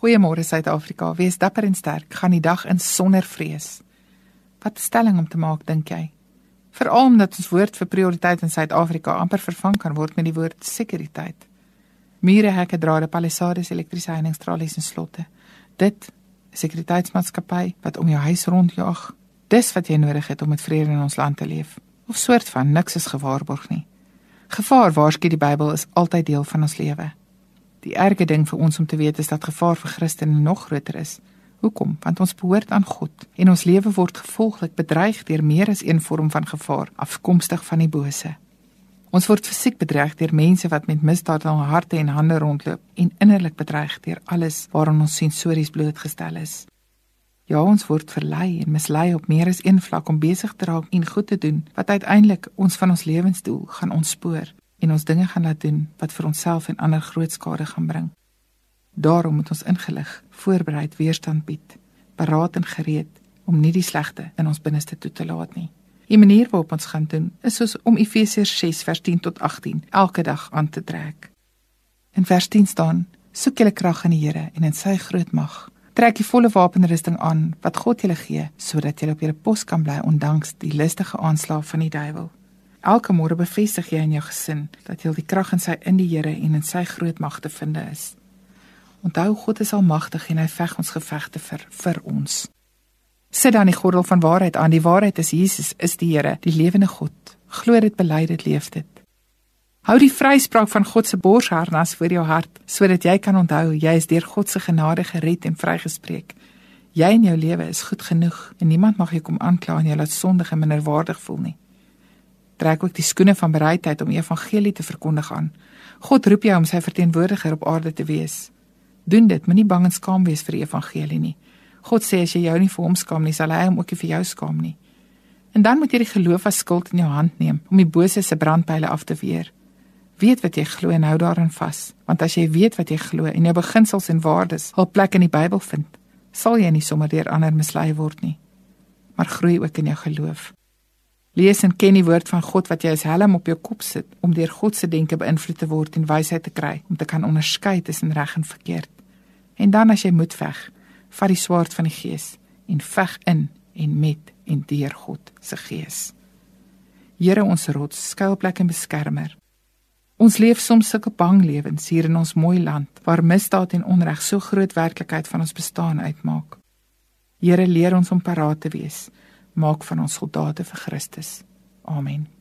Goeiemôre Suid-Afrika. Wees dapper en sterk. Gaan die dag in sonder vrees. Wat stelling om te maak, dink jy? Veral omdat ons woord vir prioriteit in Suid-Afrika amper vervang kan word met die woord sekuriteit. Mure hekke drade palisades elektriese heiningstralies en slotte. Dit sekuriteitsmaatskappy wat om jou huis rondjaag. Dis wat jy nodig het om met vrede in ons land te leef. Of soort van niks is gewaarborg nie. Gevaar waarsku die Bybel is altyd deel van ons lewe. Die erge ding vir ons om te weet is dat gevaar vir Christene nog groter is. Hoekom? Want ons behoort aan God en ons lewe word gevolglik bedreig deur meer as een vorm van gevaar afkomstig van die bose. Ons word fisiek bedreig deur mense wat met misdaad in hul harte en hande rondloop en innerlik bedreig deur alles waaraan ons sensories blootgestel is. Ja, ons word verlei en mislei op meer as een vlak om besig te raak en goed te doen wat uiteindelik ons van ons lewensdoel gaan ontspoor en ons dinge gaan laat doen wat vir onsself en ander groot skade gaan bring. Daarom moet ons ingelig, voorbereid weerstand bied, paraat en gereed om nie die slegte in ons binneste toe te laat nie. Die manier waarop ons gaan doen is soos om Efesiërs 6 vers 10 tot 18 elke dag aan te trek. In vers 10 staan: Soek julle krag in die Here en in sy groot mag. Trek die volle wapenrusting aan wat God julle gee sodat julle op julle pos kan bly ondanks die listige aanslae van die duiwel. Elke môre bevestig jy in jou gesin dat jy die krag in sy in die Here en in sy groot mag te vind is. Onthou God is almagtig en hy veg ons gevegte vir vir ons. Sit dan die gordel van waarheid aan. Die waarheid is Jesus is die Here, die lewende God. Glo dit, bely dit, leef dit. Hou die vryspraak van God se borsharnas voor jou hart sodat jy kan onthou jy is deur God se genade gered en vrygespreek. Jy in jou lewe is goed genoeg en niemand mag jou kom aankla en jou laat sondig en minderwaardig voel nie. Trek ook die skoene van bereidheid om evangelie te verkondig aan. God roep jou om sy verteenwoordiger op aarde te wees. Doen dit, moenie bang en skaam wees vir die evangelie nie. God sê as jy jou nie vir hom skaam nie, sal hy hom ook nie vir jou skaam nie. En dan moet jy die geloof as skild in jou hand neem om die bose se brandpyle af te weer. Weet wat jy glo en hou daarin vas, want as jy weet wat jy glo en jou beginsels en waardes hul plek in die Bybel vind, sal jy nie sommer deur ander mislei word nie, maar groei ook in jou geloof. Lees en ken die woord van God wat jy as helm op jou kop sit om deur God se denke beïnvloed te word en wysheid te kry om te kan onderskei tussen reg en verkeerd. En dan as jy moet veg, vat die swaard van die Gees en veg in en met en deur God se Gees. Here ons rots, skuilplek en beskermer. Ons leef soms sulke bang lewens hier in ons mooi land waar misdaad en onreg so groot werklikheid van ons bestaan uitmaak. Here leer ons om paraat te wees. Maak van ons soldate vir Christus. Amen.